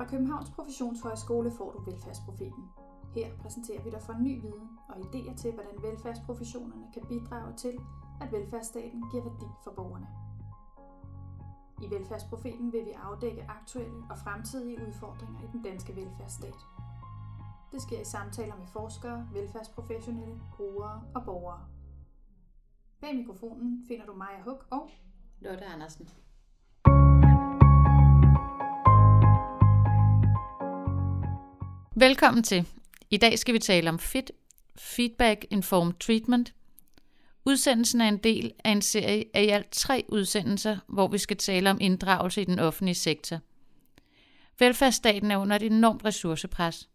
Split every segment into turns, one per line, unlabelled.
Fra Københavns Professionshøjskole får du Velfærdsprofeten. Her præsenterer vi dig for ny viden og idéer til, hvordan velfærdsprofessionerne kan bidrage til, at velfærdsstaten giver værdi for borgerne. I Velfærdsprofeten vil vi afdække aktuelle og fremtidige udfordringer i den danske velfærdsstat. Det sker i samtaler med forskere, velfærdsprofessionelle, brugere og borgere. Bag mikrofonen finder du Maja Huk og
Lotte Andersen. Velkommen til. I dag skal vi tale om FIT, Feedback Informed Treatment. Udsendelsen er en del af en serie af i alt tre udsendelser, hvor vi skal tale om inddragelse i den offentlige sektor. Velfærdsstaten er under et enormt ressourcepres.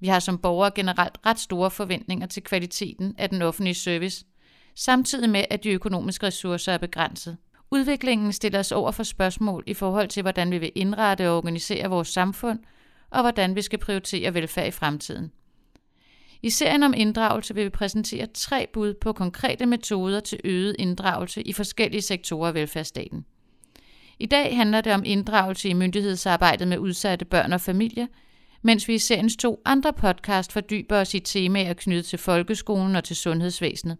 Vi har som borgere generelt ret store forventninger til kvaliteten af den offentlige service, samtidig med at de økonomiske ressourcer er begrænset. Udviklingen stiller os over for spørgsmål i forhold til, hvordan vi vil indrette og organisere vores samfund, og hvordan vi skal prioritere velfærd i fremtiden. I serien om inddragelse vil vi præsentere tre bud på konkrete metoder til øget inddragelse i forskellige sektorer af velfærdsstaten. I dag handler det om inddragelse i myndighedsarbejdet med udsatte børn og familier, mens vi i seriens to andre podcast fordyber os i temaer knyttet til folkeskolen og til sundhedsvæsenet.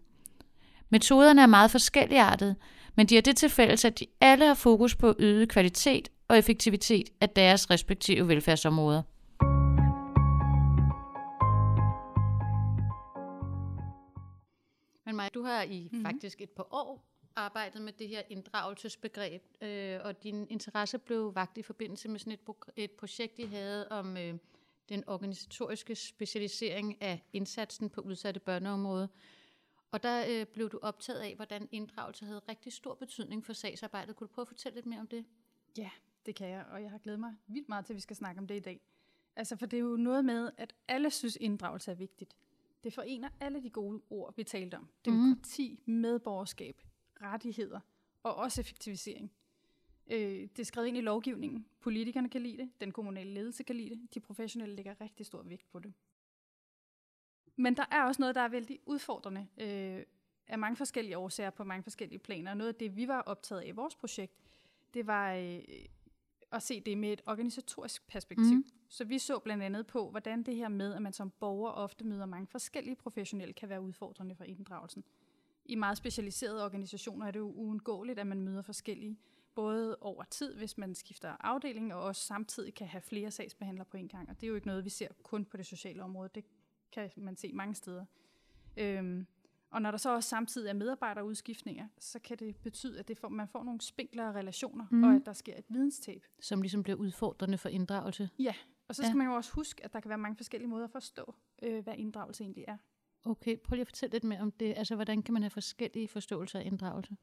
Metoderne er meget forskelligartede, men de har det til fælles, at de alle har fokus på øget kvalitet og effektivitet af deres respektive velfærdsområder. Men Maja, du har i mm-hmm. faktisk et par år arbejdet med det her inddragelsesbegreb, øh, og din interesse blev vagt i forbindelse med sådan et, et projekt, I havde om øh, den organisatoriske specialisering af indsatsen på udsatte børneområde. Og der øh, blev du optaget af, hvordan inddragelse havde rigtig stor betydning for sagsarbejdet. Kunne du prøve at fortælle lidt mere om det?
Ja, det kan jeg, og jeg har glædet mig vildt meget til, at vi skal snakke om det i dag. Altså, for det er jo noget med, at alle synes, inddragelse er vigtigt. Det forener alle de gode ord, vi talte om. Demokrati, mm. medborgerskab, rettigheder og også effektivisering. Øh, det er skrevet ind i lovgivningen. Politikerne kan lide det, den kommunale ledelse kan lide det, de professionelle lægger rigtig stor vægt på det. Men der er også noget, der er vældig udfordrende øh, af mange forskellige årsager på mange forskellige planer. Noget af det, vi var optaget af i vores projekt, det var øh, at se det med et organisatorisk perspektiv. Mm. Så vi så blandt andet på, hvordan det her med, at man som borger ofte møder mange forskellige professionelle, kan være udfordrende for inddragelsen. I meget specialiserede organisationer er det jo uundgåeligt, at man møder forskellige, både over tid, hvis man skifter afdeling, og også samtidig kan have flere sagsbehandlere på en gang. Og det er jo ikke noget, vi ser kun på det sociale område. Det kan man se mange steder. Øhm, og når der så også samtidig er medarbejderudskiftninger, så kan det betyde, at det får, man får nogle spinklere relationer, mm. og at der sker et videnstab.
Som ligesom bliver udfordrende for inddragelse.
Ja, og så skal ja. man jo også huske, at der kan være mange forskellige måder at forstå, øh, hvad inddragelse egentlig er.
Okay, prøv lige at fortælle lidt mere om det. Altså, hvordan kan man have forskellige forståelser af inddragelse?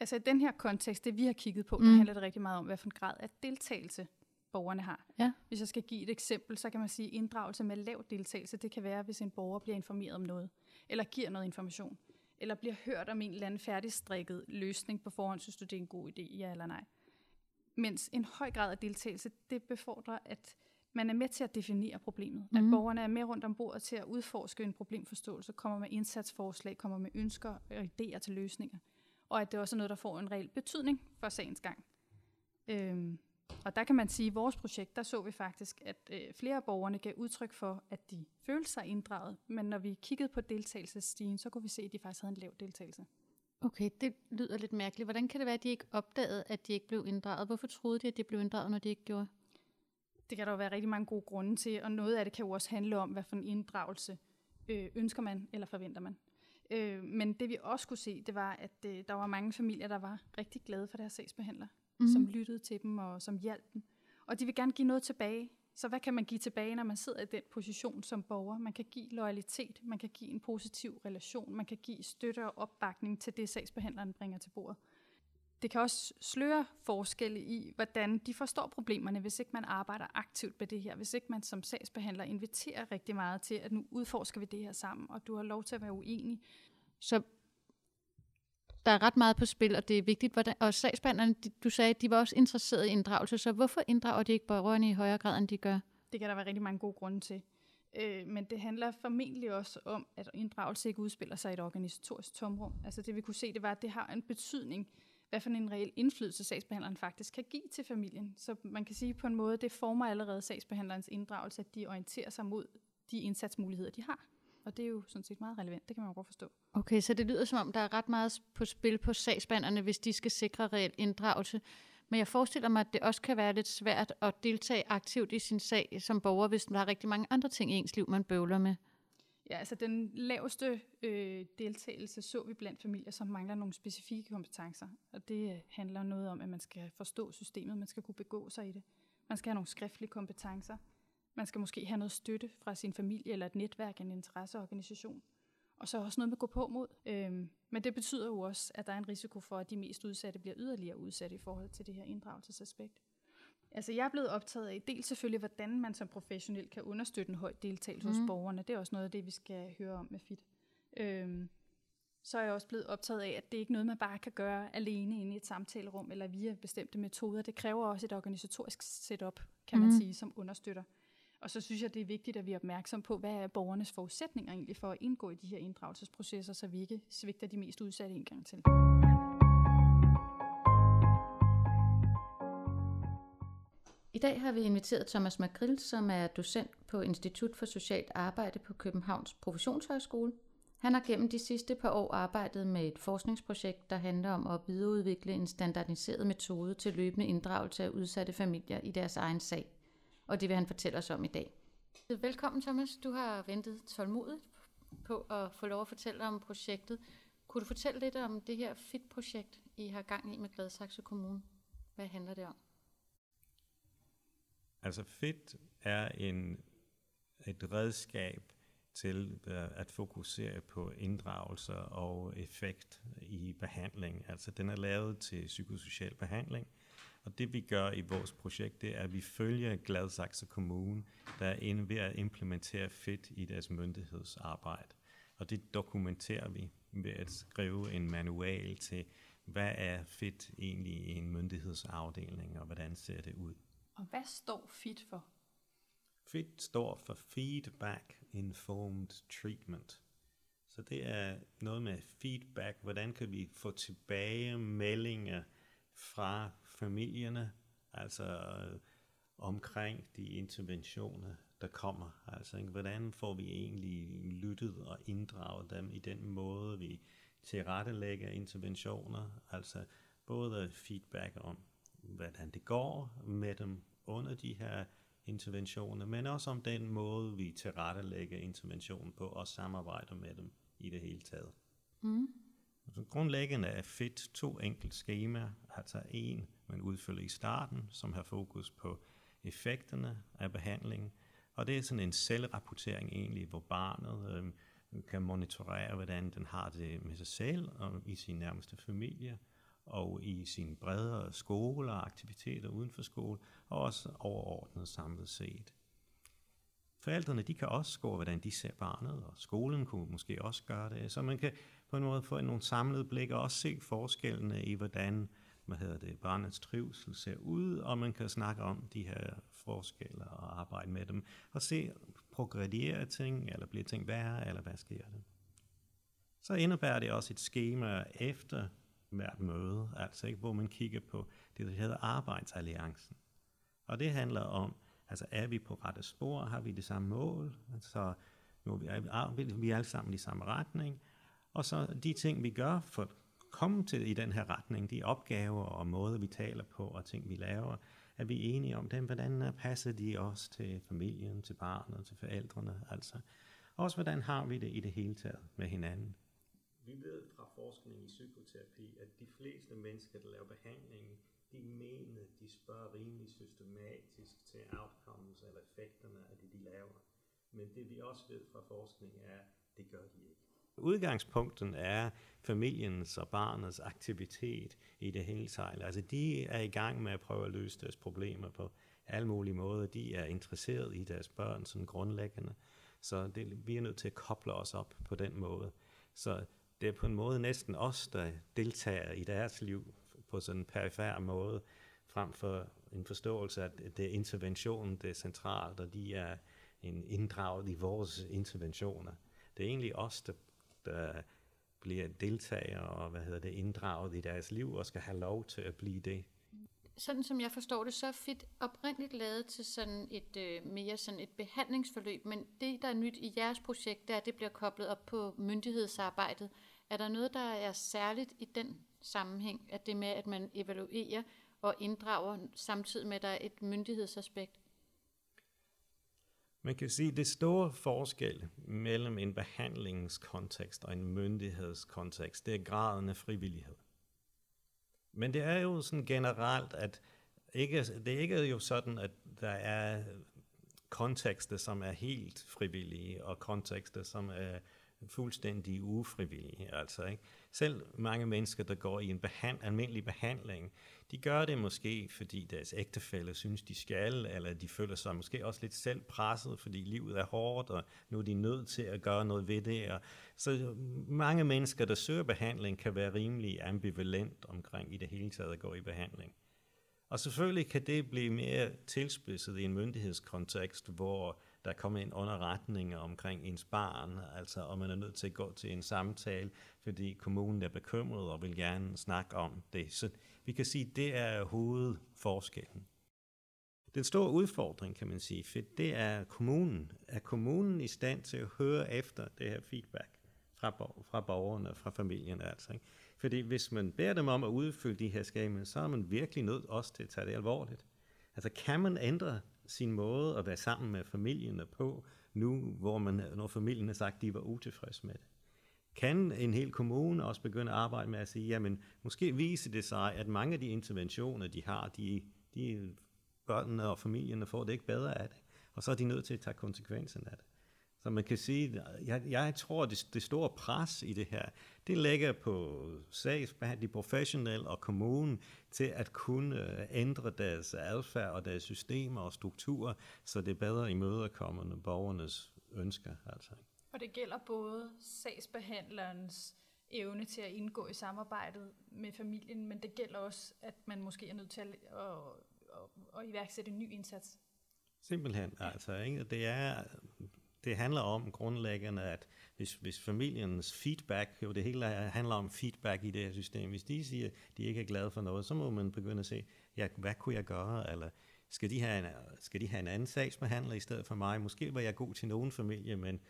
Altså, i den her kontekst, det vi har kigget på, mm. der handler det rigtig meget om, hvad for en grad af deltagelse borgerne har. Ja. Hvis jeg skal give et eksempel, så kan man sige, at inddragelse med lav deltagelse, det kan være, hvis en borger bliver informeret om noget, eller giver noget information, eller bliver hørt om en eller anden færdigstrikket løsning på forhånd, synes du, det er en god idé, ja eller nej. Mens en høj grad af deltagelse, det befordrer, at man er med til at definere problemet. Mm. At mhm. borgerne er med rundt om bordet til at udforske en problemforståelse, kommer med indsatsforslag, kommer med ønsker og idéer til løsninger. Og at det også er noget, der får en reel betydning for sagens gang. Øhm, og der kan man sige, at i vores projekt, der så vi faktisk, at øh, flere af borgerne gav udtryk for, at de følte sig inddraget. Men når vi kiggede på deltagelsesstigen, så kunne vi se, at de faktisk havde en lav deltagelse.
Okay, det lyder lidt mærkeligt. Hvordan kan det være, at de ikke opdagede, at de ikke blev inddraget? Hvorfor troede de, at de blev inddraget, når de ikke gjorde?
Det kan der jo være rigtig mange gode grunde til, og noget af det kan jo også handle om, hvad for en inddragelse øh, ønsker man eller forventer man. Øh, men det vi også kunne se, det var, at øh, der var mange familier, der var rigtig glade for deres sagsbehandler mm. som lyttede til dem og som hjalp dem. Og de vil gerne give noget tilbage. Så hvad kan man give tilbage, når man sidder i den position som borger? Man kan give loyalitet, man kan give en positiv relation, man kan give støtte og opbakning til det, sagsbehandleren bringer til bordet. Det kan også sløre forskelle i, hvordan de forstår problemerne, hvis ikke man arbejder aktivt med det her. Hvis ikke man som sagsbehandler inviterer rigtig meget til, at nu udforsker vi det her sammen, og du har lov til at være uenig.
Så der er ret meget på spil, og det er vigtigt. Hvordan, og sagsbehandlerne, du sagde, de var også interesseret i inddragelse, så hvorfor inddrager de ikke borgerne i højere grad, end de gør?
Det kan der være rigtig mange gode grunde til. Øh, men det handler formentlig også om, at inddragelse ikke udspiller sig i et organisatorisk tomrum. Altså det vi kunne se, det var, at det har en betydning, hvad for en reel indflydelse sagsbehandleren faktisk kan give til familien. Så man kan sige på en måde, det former allerede sagsbehandlerens inddragelse, at de orienterer sig mod de indsatsmuligheder, de har. Og det er jo sådan set meget relevant, det kan man jo godt forstå.
Okay, så det lyder som om, der er ret meget på spil på sagsbehandlerne, hvis de skal sikre reel inddragelse. Men jeg forestiller mig, at det også kan være lidt svært at deltage aktivt i sin sag som borger, hvis der er rigtig mange andre ting i ens liv, man bøvler med.
Ja, altså den laveste øh, deltagelse så vi blandt familier, som mangler nogle specifikke kompetencer. Og det øh, handler noget om, at man skal forstå systemet, man skal kunne begå sig i det. Man skal have nogle skriftlige kompetencer. Man skal måske have noget støtte fra sin familie eller et netværk, en interesseorganisation. Og så også noget med at gå på mod. Øhm, men det betyder jo også, at der er en risiko for, at de mest udsatte bliver yderligere udsatte i forhold til det her inddragelsesaspekt. Altså jeg er blevet optaget af dels selvfølgelig, hvordan man som professionel kan understøtte en høj deltagelse mm. hos borgerne. Det er også noget af det, vi skal høre om med FIT. Øhm, så er jeg også blevet optaget af, at det ikke er noget, man bare kan gøre alene inde i et samtalerum eller via bestemte metoder. Det kræver også et organisatorisk setup, kan man mm. sige, som understøtter. Og så synes jeg, det er vigtigt, at vi er opmærksom på, hvad er borgernes forudsætninger egentlig for at indgå i de her inddragelsesprocesser, så vi ikke svigter de mest udsatte en gang til.
I dag har vi inviteret Thomas Magrill, som er docent på Institut for Socialt Arbejde på Københavns Professionshøjskole. Han har gennem de sidste par år arbejdet med et forskningsprojekt, der handler om at videreudvikle en standardiseret metode til løbende inddragelse af udsatte familier i deres egen sag. Og det vil han fortælle os om i dag. Velkommen Thomas. Du har ventet tålmodigt på at få lov at fortælle om projektet. Kunne du fortælle lidt om det her FIT-projekt, I har gang i med Gladsaxe Kommune? Hvad handler det om?
Altså FIT er en, et redskab til øh, at fokusere på inddragelse og effekt i behandling. Altså den er lavet til psykosocial behandling, og det vi gør i vores projekt, det er, at vi følger Gladsaxe Kommune, der er inde ved at implementere FIT i deres myndighedsarbejde. Og det dokumenterer vi ved at skrive en manual til, hvad er FIT egentlig i en myndighedsafdeling, og hvordan ser det ud.
Og hvad står FIT for?
FIT står for Feedback Informed Treatment. Så det er noget med feedback. Hvordan kan vi få tilbage meldinger fra familierne, altså øh, omkring de interventioner, der kommer. Altså, ikke? hvordan får vi egentlig lyttet og inddraget dem i den måde, vi tilrettelægger interventioner, altså både feedback om, hvordan det går med dem under de her interventioner, men også om den måde, vi tilrettelægger interventionen på og samarbejder med dem i det hele taget. Mm. Altså, grundlæggende er FIT to enkelt skemaer, altså en, man udfylder i starten, som har fokus på effekterne af behandlingen, og det er sådan en selvrapportering egentlig, hvor barnet øh, kan monitorere, hvordan den har det med sig selv og i sin nærmeste familie, og i sine bredere skole og aktiviteter uden for skole, og også overordnet samlet set. Forældrene de kan også score, hvordan de ser barnet, og skolen kunne måske også gøre det, så man kan på en måde få nogle samlede blik og også se forskellene i, hvordan hvad hedder det, barnets trivsel ser ud, og man kan snakke om de her forskelle og arbejde med dem, og se, progrediere ting, eller bliver ting værre, eller hvad sker der. Så indebærer det også et schema efter hvert møde, altså ikke, hvor man kigger på det, der hedder arbejdsalliancen. Og det handler om, altså er vi på rette spor, har vi det samme mål, altså nu er vi, vi er alle sammen i samme retning, og så de ting, vi gør for komme til i den her retning, de opgaver og måder, vi taler på og ting, vi laver, er vi enige om dem, hvordan øh, passer de os til familien, til barnet, til forældrene, altså. Også hvordan har vi det i det hele taget med hinanden. Vi ved fra forskning i psykoterapi, at de fleste mennesker, der laver behandlingen, de mener, de spørger rimelig systematisk til outcomes eller effekterne af det, de laver. Men det vi også ved fra forskning er, det gør de ikke. Udgangspunkten er familiens og barnets aktivitet i det hele taget. Altså de er i gang med at prøve at løse deres problemer på alle mulige måder. De er interesseret i deres børn sådan grundlæggende. Så det, vi er nødt til at koble os op på den måde. Så det er på en måde næsten os, der deltager i deres liv på sådan en perifær måde, frem for en forståelse af, at det er interventionen, det er centralt, og de er en inddraget i vores interventioner. Det er egentlig os, der, øh, bliver deltager og hvad hedder det, inddraget i deres liv og skal have lov til at blive det.
Sådan som jeg forstår det, så er FIT oprindeligt lavet til sådan et øh, mere sådan et behandlingsforløb, men det, der er nyt i jeres projekt, det er, at det bliver koblet op på myndighedsarbejdet. Er der noget, der er særligt i den sammenhæng, at det med, at man evaluerer og inddrager samtidig med, at der er et myndighedsaspekt?
Man kan sige, at det store forskel mellem en behandlingskontekst og en myndighedskontekst, det er graden af frivillighed. Men det er jo sådan generelt, at ikke, det er ikke jo sådan, at der er kontekster, som er helt frivillige, og kontekster, som er fuldstændig ufrivillige. Altså, ikke? Selv mange mennesker, der går i en behand, almindelig behandling, de gør det måske, fordi deres ægtefælle synes, de skal, eller de føler sig måske også lidt selv presset, fordi livet er hårdt, og nu er de nødt til at gøre noget ved det. Og så mange mennesker, der søger behandling, kan være rimelig ambivalent omkring i det hele taget at gå i behandling. Og selvfølgelig kan det blive mere tilspidset i en myndighedskontekst, hvor der kommer ind underretninger omkring ens barn, altså om man er nødt til at gå til en samtale, fordi kommunen er bekymret og vil gerne snakke om det. Så vi kan sige, at det er hovedforskellen. Den store udfordring, kan man sige, for det er kommunen. Er kommunen i stand til at høre efter det her feedback fra, fra borgerne, fra familien altså? Ikke? Fordi hvis man beder dem om at udfylde de her skemaer, så er man virkelig nødt også til at tage det alvorligt. Altså kan man ændre sin måde at være sammen med familierne på, nu hvor man, når familien har sagt, at de var utilfredse med det? Kan en hel kommune også begynde at arbejde med at sige, jamen måske viser det sig, at mange af de interventioner, de har, de, de børnene og familierne får det ikke bedre af det, og så er de nødt til at tage konsekvensen af det. Så man kan sige, jeg, jeg tror, det, det store pres i det her, det lægger på sagsbehandling, professionel og kommunen til at kunne øh, ændre deres adfærd og deres systemer og strukturer, så det er bedre imødekommende borgernes ønsker. Altså.
Og det gælder både sagsbehandlerens evne til at indgå i samarbejdet med familien, men det gælder også, at man måske er nødt til at, at, at, at iværksætte en ny indsats.
Simpelthen, altså. Ikke? Det er det handler om grundlæggende, at hvis, hvis familiens feedback, jo det hele handler om feedback i det her system, hvis de siger, at de ikke er glade for noget, så må man begynde at se, ja, hvad kunne jeg gøre, eller skal de, have en, skal de have en anden sagsbehandler i stedet for mig? Måske var jeg god til nogen familie, men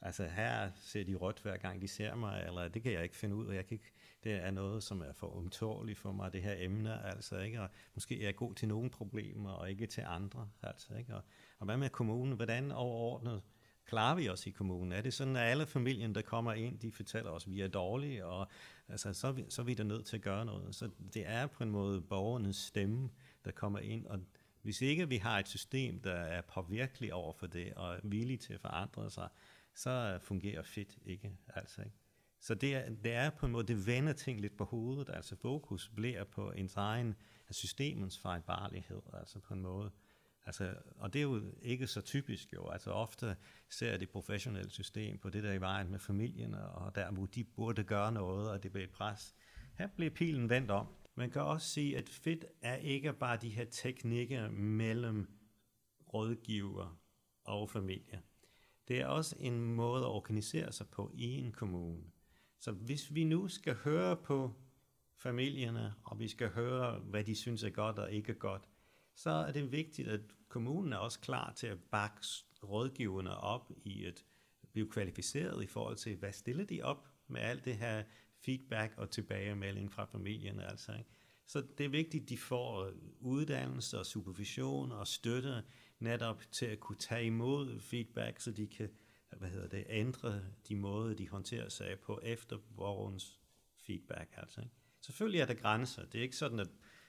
altså her ser de rødt hver gang de ser mig, eller det kan jeg ikke finde ud af. Jeg kan ikke, det er noget, som er for umtåligt for mig, det her emne, altså ikke? Og måske er jeg god til nogle problemer, og ikke til andre, altså ikke? Og, og hvad med kommunen? Hvordan overordnet klarer vi os i kommunen? Er det sådan, at alle familien, der kommer ind, de fortæller os, at vi er dårlige, og altså, så, er vi, så er vi der nødt til at gøre noget. Så det er på en måde borgernes stemme, der kommer ind, og hvis ikke vi har et system, der er påvirkelig over for det, og er villig til at forandre sig, så fungerer fedt ikke. Altså, ikke? Så det er, det er på en måde, det vender ting lidt på hovedet, altså fokus bliver på ens egen, systemens fejlbarlighed, altså på en måde. Altså, og det er jo ikke så typisk jo. Altså ofte ser det professionelle system på det der i vejen med familien, og der hvor de burde gøre noget, og det bliver et pres. Her bliver pilen vendt om. Man kan også sige, at fedt er ikke bare de her teknikker mellem rådgiver og familie. Det er også en måde at organisere sig på i en kommune. Så hvis vi nu skal høre på familierne, og vi skal høre, hvad de synes er godt og ikke godt, så er det vigtigt, at kommunen er også klar til at bakke rådgiverne op i at blive kvalificeret i forhold til, hvad stiller de op med alt det her feedback og tilbagemelding fra familien. Altså, ikke? Så det er vigtigt, at de får øh, uddannelse og supervision og støtte netop til at kunne tage imod feedback, så de kan hvad hedder det, ændre de måder, de håndterer sig på efter borgerens feedback. Altså, ikke? Selvfølgelig er der grænser. Det er ikke sådan, at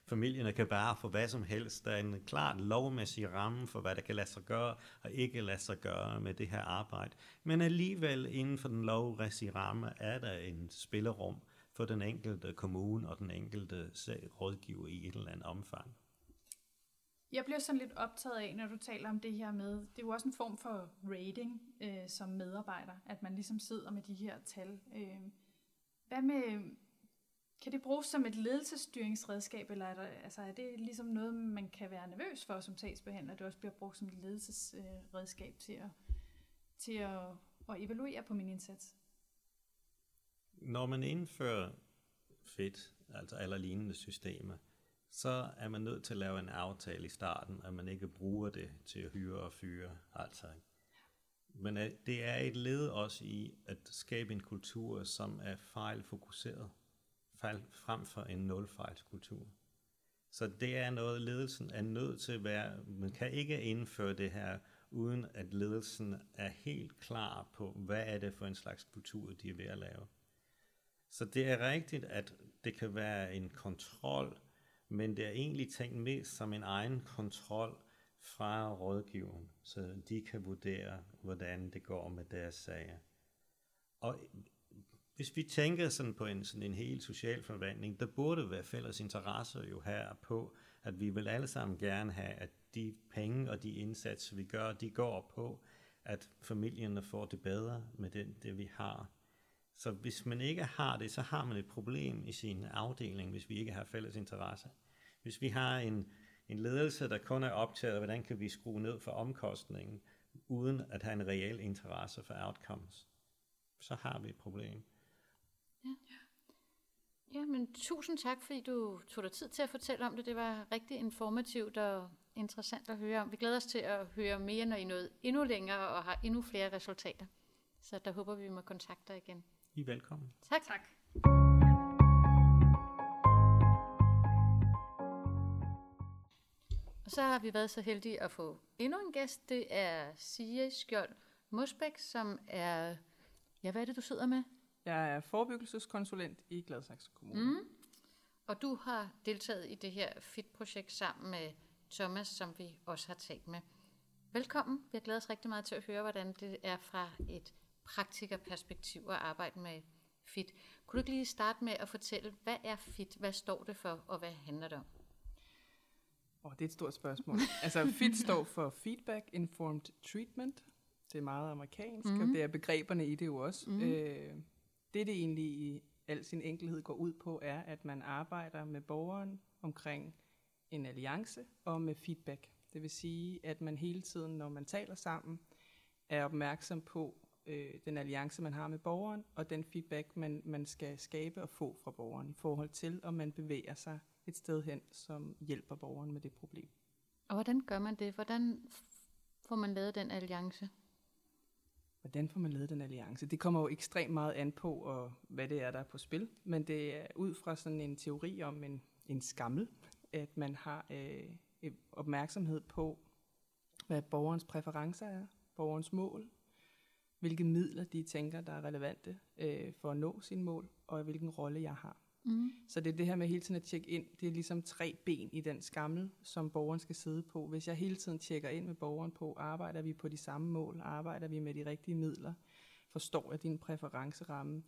familierne kan bare få hvad som helst. Der er en klart lovmæssig ramme for, hvad der kan lade sig gøre og ikke lade sig gøre med det her arbejde. Men alligevel inden for den lovmæssige ramme er der en spillerum for den enkelte kommune og den enkelte rådgiver i et eller andet omfang.
Jeg bliver sådan lidt optaget af, når du taler om det her med, det er jo også en form for rating øh, som medarbejder, at man ligesom sidder med de her tal. Øh, hvad med, kan det bruges som et ledelsesstyringsredskab, eller er, der, altså er det ligesom noget, man kan være nervøs for som sagsbehandler, at det også bliver brugt som et ledelsesredskab til at, til at, at evaluere på min indsats?
Når man indfører fedt, altså eller lignende systemer, så er man nødt til at lave en aftale i starten, at man ikke bruger det til at hyre og fyre. Altså. Men øh, det er et led også i at skabe en kultur, som er fejlfokuseret, fejl, frem for en nulfejlskultur. Så det er noget, ledelsen er nødt til at være. Man kan ikke indføre det her, uden at ledelsen er helt klar på, hvad er det for en slags kultur, de er ved at lave. Så det er rigtigt, at det kan være en kontrol, men det er egentlig tænkt mest som en egen kontrol fra rådgiveren, så de kan vurdere, hvordan det går med deres sager. Og hvis vi tænker sådan på en, sådan en helt social forvandling, der burde være fælles interesser jo her på, at vi vil alle sammen gerne have, at de penge og de indsatser, vi gør, de går på, at familierne får det bedre med det, det vi har. Så hvis man ikke har det, så har man et problem i sin afdeling, hvis vi ikke har fælles interesse. Hvis vi har en, en ledelse, der kun er optaget af, hvordan kan vi skrue ned for omkostningen, uden at have en reel interesse for outcomes, så har vi et problem.
Ja. ja, men tusind tak, fordi du tog dig tid til at fortælle om det. Det var rigtig informativt og interessant at høre om. Vi glæder os til at høre mere, når I nåede endnu længere og har endnu flere resultater. Så der håber vi, vi må kontakte dig igen.
I er velkommen.
Tak.
Tak.
Og så har vi været så heldige at få endnu en gæst. Det er Sia Skjold Mosbæk, som er... Ja, hvad er det, du sidder med?
Jeg er forebyggelseskonsulent i Gladsaxe Kommune.
Mm. Og du har deltaget i det her FIT-projekt sammen med Thomas, som vi også har talt med. Velkommen. Vi har glædet os rigtig meget til at høre, hvordan det er fra et praktikerperspektiv at arbejde med FIT. Kunne du ikke lige starte med at fortælle, hvad er FIT, hvad står det for, og hvad handler det om?
Oh, det er et stort spørgsmål. altså FIT står for Feedback Informed Treatment. Det er meget amerikansk, mm. og det er begreberne i det jo også. Mm. Øh, det, det egentlig i al sin enkelhed går ud på, er, at man arbejder med borgeren omkring en alliance og med feedback. Det vil sige, at man hele tiden, når man taler sammen, er opmærksom på øh, den alliance, man har med borgeren, og den feedback, man, man skal skabe og få fra borgeren i forhold til, om man bevæger sig et sted hen, som hjælper borgeren med det problem.
Og hvordan gør man det? Hvordan får man lavet den alliance?
Hvordan får man lavet den alliance? Det kommer jo ekstremt meget an på, og hvad det er, der er på spil. Men det er ud fra sådan en teori om en, en skammel, at man har øh, opmærksomhed på, hvad borgerens præferencer er, borgerens mål, hvilke midler de tænker, der er relevante øh, for at nå sine mål, og hvilken rolle jeg har. Mm. Så det er det her med hele tiden at tjekke ind. Det er ligesom tre ben i den skammel, som borgeren skal sidde på. Hvis jeg hele tiden tjekker ind med borgeren på, arbejder vi på de samme mål, arbejder vi med de rigtige midler, forstår jeg din præferenceramme,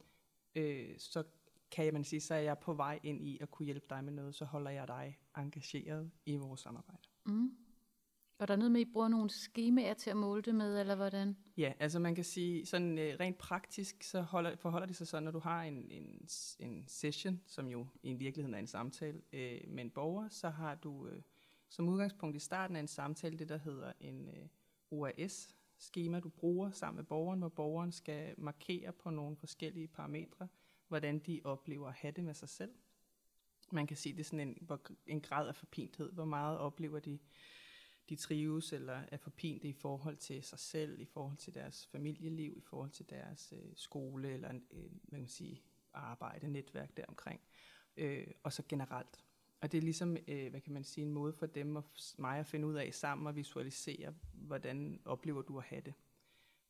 øh, så kan man sige, så er jeg på vej ind i at kunne hjælpe dig med noget, så holder jeg dig engageret i vores samarbejde. Mm.
Og der er noget med, at I bruger nogle skemaer til at måle det med, eller hvordan?
Ja, altså man kan sige, sådan øh, rent praktisk, så holder, forholder det sig sådan, når du har en, en, en session, som jo i virkeligheden er en samtale øh, med en borger, så har du øh, som udgangspunkt i starten af en samtale det, der hedder en øh, OAS-skema, du bruger sammen med borgeren, hvor borgeren skal markere på nogle forskellige parametre, hvordan de oplever at have det med sig selv. Man kan sige, det er sådan en, en grad af forpinthed, hvor meget oplever de de trives eller er forpinte i forhold til sig selv, i forhold til deres familieliv, i forhold til deres øh, skole eller øh, man kan sige, arbejde, netværk deromkring. Øh, og så generelt. Og det er ligesom, øh, hvad kan man sige, en måde for dem og mig at finde ud af sammen og visualisere, hvordan oplever du at have det.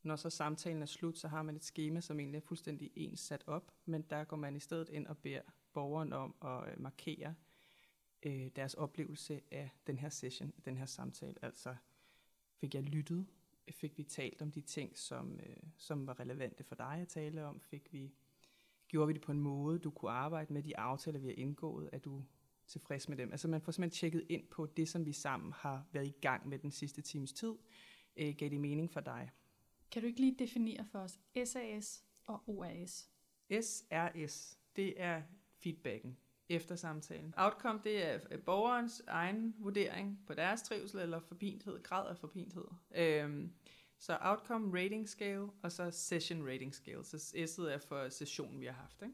Når så samtalen er slut, så har man et schema, som egentlig er fuldstændig ens sat op, men der går man i stedet ind og beder borgeren om at øh, markere, øh, deres oplevelse af den her session, den her samtale. Altså, fik jeg lyttet? Fik vi talt om de ting, som, øh, som var relevante for dig at tale om? Fik vi, gjorde vi det på en måde, du kunne arbejde med de aftaler, vi har indgået? Er du tilfreds med dem? Altså man får simpelthen tjekket ind på det, som vi sammen har været i gang med den sidste times tid. Øh, gav det mening for dig?
Kan du ikke lige definere for os SAS og OAS?
SRS, det er feedbacken efter samtalen. Outcome, det er borgerens egen vurdering på deres trivsel eller forpinthed, grad af forpinthed. Øhm, så outcome rating scale, og så session rating scale. Så S'et er for sessionen, vi har haft. Ikke?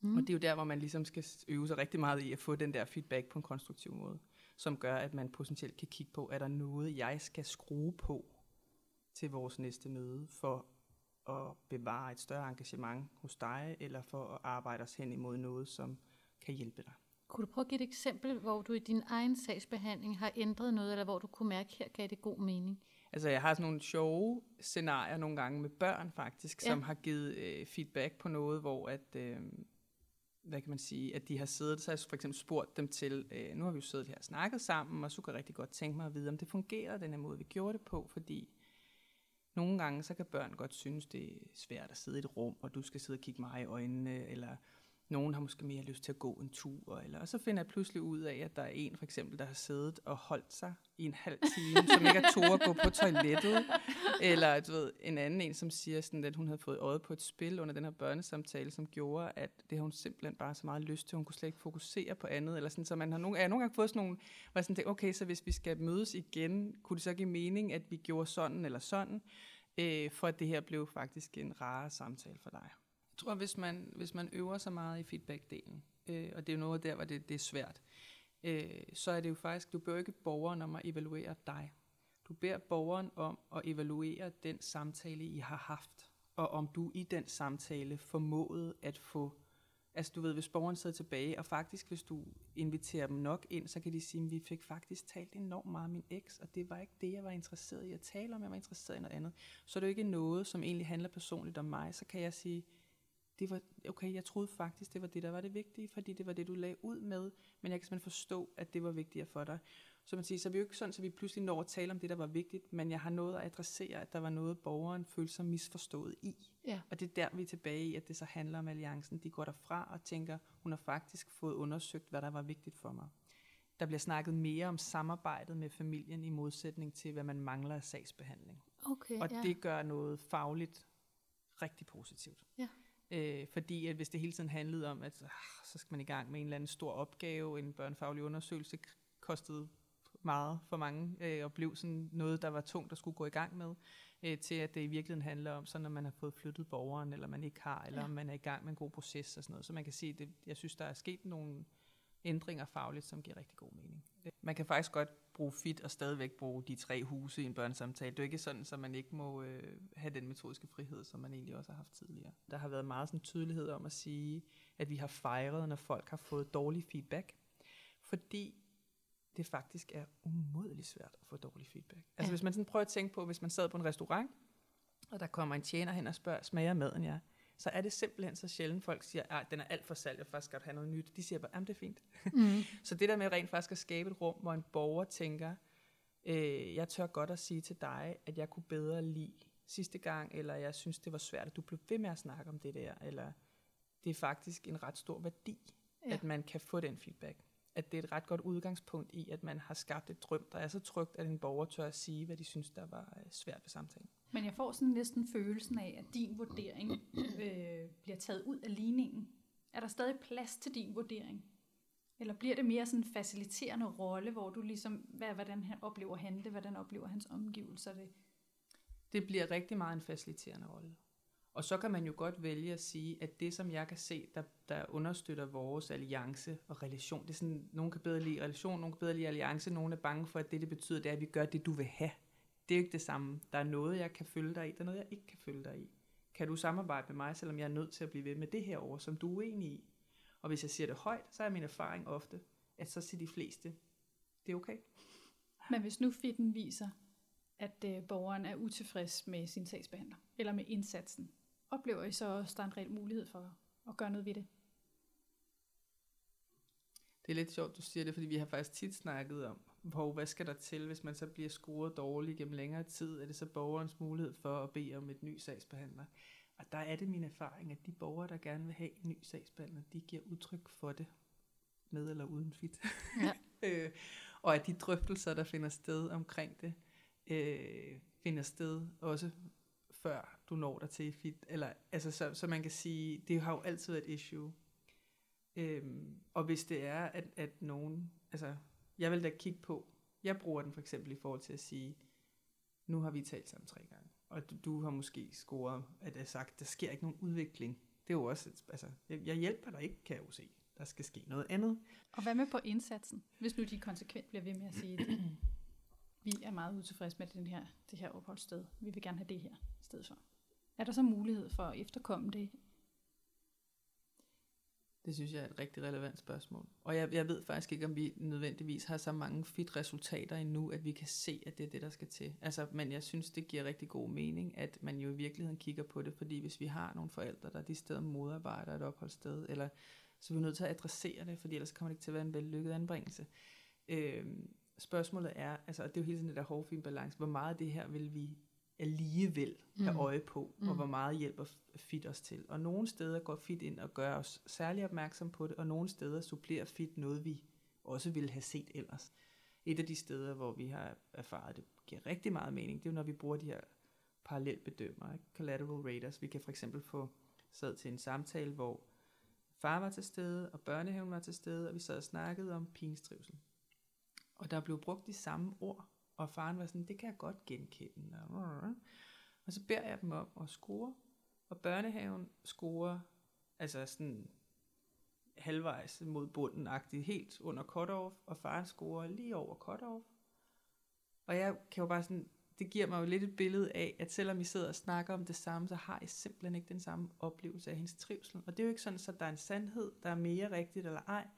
Mm. Og det er jo der, hvor man ligesom skal øve sig rigtig meget i at få den der feedback på en konstruktiv måde, som gør, at man potentielt kan kigge på, er der noget, jeg skal skrue på til vores næste møde, for at bevare et større engagement hos dig, eller for at arbejde os hen imod noget, som kan hjælpe dig.
Kunne du prøve at give et eksempel, hvor du i din egen sagsbehandling har ændret noget, eller hvor du kunne mærke, her gav det god mening?
Altså, jeg har sådan nogle sjove scenarier nogle gange med børn faktisk, ja. som har givet øh, feedback på noget, hvor at, øh, hvad kan man sige, at de har siddet, så har jeg for eksempel spurgt dem til, øh, nu har vi jo siddet her og snakket sammen, og så kan jeg rigtig godt tænke mig at vide, om det fungerer den her måde, vi gjorde det på, fordi nogle gange, så kan børn godt synes, det er svært at sidde i et rum, og du skal sidde og kigge mig i øjnene, eller nogen har måske mere lyst til at gå en tur, eller, og så finder jeg pludselig ud af, at der er en for eksempel, der har siddet og holdt sig i en halv time, som ikke har tog at gå på toilettet, eller du ved, en anden en, som siger, sådan, at hun havde fået øjet på et spil under den her børnesamtale, som gjorde, at det har hun simpelthen bare så meget lyst til, hun kunne slet ikke fokusere på andet, eller sådan, så man har nogle, jeg har nogle gange fået sådan nogle, hvor jeg sådan okay, så hvis vi skal mødes igen, kunne det så give mening, at vi gjorde sådan eller sådan, øh, for at det her blev faktisk en rare samtale for dig? Tror, hvis man, hvis man øver sig meget i feedback-delen, øh, og det er jo noget der, hvor det, det er svært, øh, så er det jo faktisk, du bør ikke borgeren om at evaluere dig. Du beder borgeren om at evaluere den samtale, I har haft, og om du i den samtale formåede at få Altså du ved, hvis borgeren sidder tilbage, og faktisk hvis du inviterer dem nok ind, så kan de sige, at vi fik faktisk talt enormt meget om min eks, og det var ikke det, jeg var interesseret i at tale om, jeg var interesseret i noget andet. Så er det jo ikke noget, som egentlig handler personligt om mig, så kan jeg sige, det var, okay, jeg troede faktisk, det var det, der var det vigtige, fordi det var det, du lagde ud med, men jeg kan simpelthen forstå, at det var vigtigere for dig. Så man siger, så er vi jo ikke sådan, at vi pludselig når at tale om det, der var vigtigt, men jeg har nået at adressere, at der var noget, borgeren følte sig misforstået i.
Ja.
Og det er der, vi er tilbage i, at det så handler om alliancen. De går derfra og tænker, hun har faktisk fået undersøgt, hvad der var vigtigt for mig. Der bliver snakket mere om samarbejdet med familien i modsætning til, hvad man mangler af sagsbehandling.
Okay,
og
ja.
det gør noget fagligt rigtig positivt.
Ja.
Øh, fordi at hvis det hele tiden handlede om, at ah, så skal man i gang med en eller anden stor opgave, en børnefaglig undersøgelse kostede meget for mange, øh, og blev sådan noget, der var tungt at skulle gå i gang med, øh, til at det i virkeligheden handler om, så når man har fået flyttet borgeren, eller man ikke har, eller ja. om man er i gang med en god proces og sådan noget. Så man kan sige, at jeg synes, der er sket nogle ændringer fagligt, som giver rigtig god mening. Man kan faktisk godt bruge fit og stadigvæk bruge de tre huse i en børnesamtale. Det er ikke sådan, at man ikke må øh, have den metodiske frihed, som man egentlig også har haft tidligere. Der har været meget sådan tydelighed om at sige, at vi har fejret, når folk har fået dårlig feedback. Fordi det faktisk er umådeligt svært at få dårlig feedback. Altså ja. hvis man sådan prøver at tænke på, hvis man sad på en restaurant, og der kommer en tjener hen og spørger, smager maden jer? Ja? Så er det simpelthen så sjældent, folk siger, at den er alt for salt, jeg faktisk godt have noget nyt. De siger bare, at det er fint. Mm. så det der med rent faktisk at skabe et rum, hvor en borger tænker, øh, jeg tør godt at sige til dig, at jeg kunne bedre lide sidste gang, eller jeg synes, det var svært, at du blev ved med at snakke om det der, eller det er faktisk en ret stor værdi, ja. at man kan få den feedback. At det er et ret godt udgangspunkt i, at man har skabt et drøm, der er så trygt, at en borger tør at sige, hvad de synes, der var øh, svært ved samtalen.
Men jeg får sådan næsten følelsen af, at din vurdering øh, bliver taget ud af ligningen. Er der stadig plads til din vurdering? Eller bliver det mere sådan en faciliterende rolle, hvor du ligesom, hvad, hvordan han oplever han det, hvordan oplever hans omgivelser det?
Det bliver rigtig meget en faciliterende rolle. Og så kan man jo godt vælge at sige, at det, som jeg kan se, der, der understøtter vores alliance og relation, det er sådan, nogen kan bedre lide relation, nogen kan bedre lide alliance, nogen er bange for, at det, det betyder, det er, at vi gør det, du vil have det er jo ikke det samme. Der er noget, jeg kan følge dig i, der er noget, jeg ikke kan følge dig i. Kan du samarbejde med mig, selvom jeg er nødt til at blive ved med det her over, som du er uenig i? Og hvis jeg siger det højt, så er min erfaring ofte, at så siger de fleste, det er okay.
Men hvis nu fitten viser, at øh, borgeren er utilfreds med sin sagsbehandler, eller med indsatsen, oplever I så også, at der er en reel mulighed for at gøre noget ved det?
Det er lidt sjovt, du siger det, fordi vi har faktisk tit snakket om, hvor, hvad skal der til, hvis man så bliver scoret dårligt gennem længere tid? Er det så borgerens mulighed for at bede om et ny sagsbehandler? Og der er det min erfaring, at de borgere, der gerne vil have en ny sagsbehandler, de giver udtryk for det, med eller uden fit. Ja. øh, og at de drøftelser, der finder sted omkring det, øh, finder sted også før du når dig til fit. Eller, altså, så, så man kan sige, det har jo altid været et issue. Øhm, og hvis det er, at, at nogen, altså jeg vil da kigge på, jeg bruger den for eksempel i forhold til at sige, nu har vi talt sammen tre gange, og du, du har måske scoret, at jeg sagt, der sker ikke nogen udvikling Det er jo også, et- altså, jeg, jeg hjælper dig ikke, kan jeg jo se. Der skal ske noget andet.
Og hvad med på indsatsen? Hvis nu de konsekvent bliver ved med at sige, at vi er meget utilfredse med den her, det her opholdssted. Vi vil gerne have det her sted for. Er der så mulighed for at efterkomme det?
Det synes jeg er et rigtig relevant spørgsmål. Og jeg, jeg ved faktisk ikke, om vi nødvendigvis har så mange fit resultater endnu, at vi kan se, at det er det, der skal til. Altså, men jeg synes, det giver rigtig god mening, at man jo i virkeligheden kigger på det, fordi hvis vi har nogle forældre, der de steder modarbejder et opholdssted, eller så er vi nødt til at adressere det, fordi ellers kommer det ikke til at være en vellykket anbringelse. Øh, spørgsmålet er, altså, og det er jo hele tiden det der hårfine balance, hvor meget af det her vil vi alligevel
Mm.
øje på, mm. og hvor meget hjælper fit os til. Og nogle steder går fit ind og gør os særlig opmærksom på det, og nogle steder supplerer fit noget, vi også ville have set ellers. Et af de steder, hvor vi har erfaret, at det giver rigtig meget mening, det er når vi bruger de her parallelbedømmer, ikke? collateral raters. Vi kan for eksempel få sad til en samtale, hvor far var til stede, og børnehaven var til stede, og vi sad og snakkede om pigens trivsel. Og der blev brugt de samme ord, og faren var sådan, det kan jeg godt genkende. Og, så beder jeg dem om at score, og børnehaven scorer, altså sådan halvvejs mod bunden helt under cut-off, og faren scorer lige over cut-off. Og jeg kan jo bare sådan, det giver mig jo lidt et billede af, at selvom I sidder og snakker om det samme, så har I simpelthen ikke den samme oplevelse af hendes trivsel. Og det er jo ikke sådan, at der er en sandhed, der er mere rigtigt eller ej.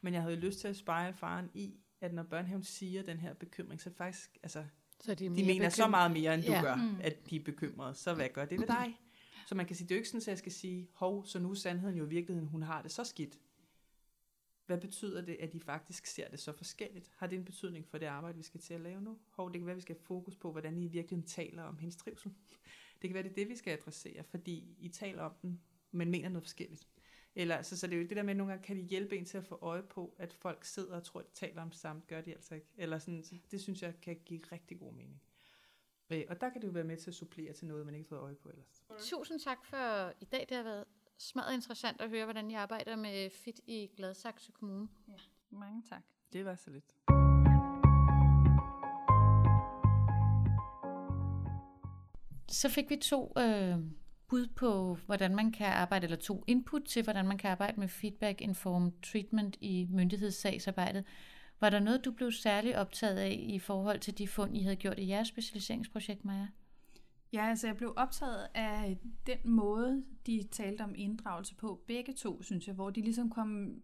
Men jeg havde lyst til at spejle faren i, at når børnehaven siger den her bekymring, så faktisk, altså,
Så de,
de mener så
bekym-
meget mere, end du
Ja.
gør,
Mm.
at de er bekymrede. Så hvad gør det ved dig? Så man kan sige, det er jo ikke sådan, at jeg skal sige, hov, så nu er sandheden jo i virkeligheden, hun har det så skidt. Hvad betyder det, at de faktisk ser det så forskelligt? Har det en betydning for det arbejde, vi skal til at lave nu? Hov, det kan være, at vi skal have fokus på, hvordan I virkeligheden taler om hendes trivsel. Det kan være, det er det, vi skal adressere, fordi I taler om den, men mener noget forskelligt. Eller, så, så det er jo det der med, at nogle gange kan de hjælpe en til at få øje på, at folk sidder og tror, at de taler om samme, gør de altså ikke. Eller sådan, så det synes jeg kan give rigtig god mening. Øh, Og der kan det jo være med til at supplere til noget, man ikke har fået øje på ellers.
Tusind tak for i dag. Det har været smadret interessant at høre, hvordan I arbejder med FIT i Gladsaxe Kommune.
Mange tak.
Det var så lidt.
Så fik vi to øh, bud på, hvordan man kan arbejde, eller to input til, hvordan man kan arbejde med feedback-informed treatment i myndighedssagsarbejdet. Var der noget, du blev særlig optaget af i forhold til de fund, I havde gjort i jeres specialiseringsprojekt, Maja?
Ja, altså jeg blev optaget af den måde, de talte om inddragelse på, begge to, synes jeg, hvor de ligesom kom,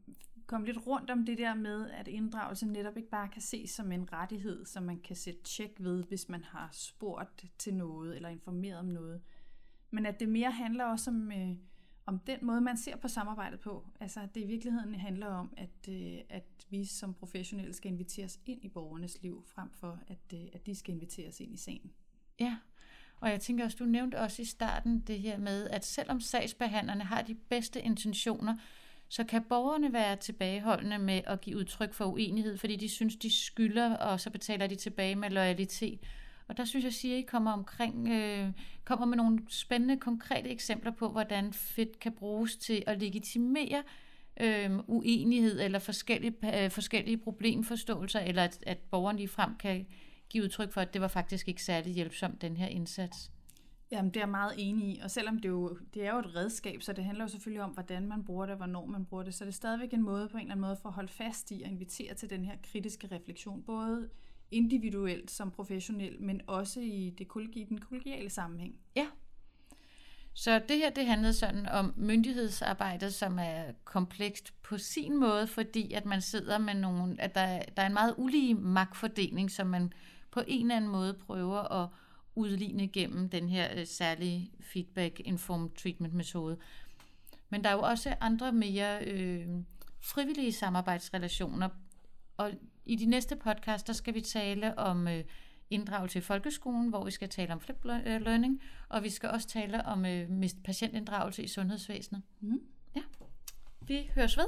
kom lidt rundt om det der med, at inddragelse netop ikke bare kan ses som en rettighed, som man kan sætte tjek ved, hvis man har spurgt til noget eller informeret om noget. Men at det mere handler også om, øh, om den måde, man ser på samarbejdet på. Altså at det i virkeligheden handler om, at, øh, at vi som professionelle skal inviteres ind i borgernes liv, frem for at, øh, at de skal inviteres ind i sagen.
Ja, og jeg tænker også, du nævnte også i starten det her med, at selvom sagsbehandlerne har de bedste intentioner, så kan borgerne være tilbageholdende med at give udtryk for uenighed, fordi de synes, de skylder, og så betaler de tilbage med loyalitet. Og der synes jeg, siger, at I kommer, omkring, øh, kommer med nogle spændende, konkrete eksempler på, hvordan fedt kan bruges til at legitimere øh, uenighed eller forskellige, øh, forskellige problemforståelser, eller at, at borgeren lige frem kan give udtryk for, at det var faktisk ikke særlig hjælpsomt, den her indsats.
Jamen, det er jeg meget enig i, og selvom det, jo, det er jo et redskab, så det handler jo selvfølgelig om, hvordan man bruger det, hvornår man bruger det, så det er stadigvæk en måde på en eller anden måde for at holde fast i og invitere til den her kritiske refleksion, både individuelt som professionel, men også i, det, kollegie- den kollegiale sammenhæng. Ja.
Så det her, det handlede sådan om myndighedsarbejdet, som er komplekst på sin måde, fordi at man sidder med nogle, at der, der er en meget ulige magtfordeling, som man på en eller anden måde prøver at udligne gennem den her øh, særlige feedback-informed treatment metode. Men der er jo også andre mere øh, frivillige samarbejdsrelationer, og i de næste podcast, der skal vi tale om øh, inddragelse i folkeskolen, hvor vi skal tale om flip learning, og vi skal også tale om øh, patientinddragelse i sundhedsvæsenet.
Mm.
Ja. Vi høres ved.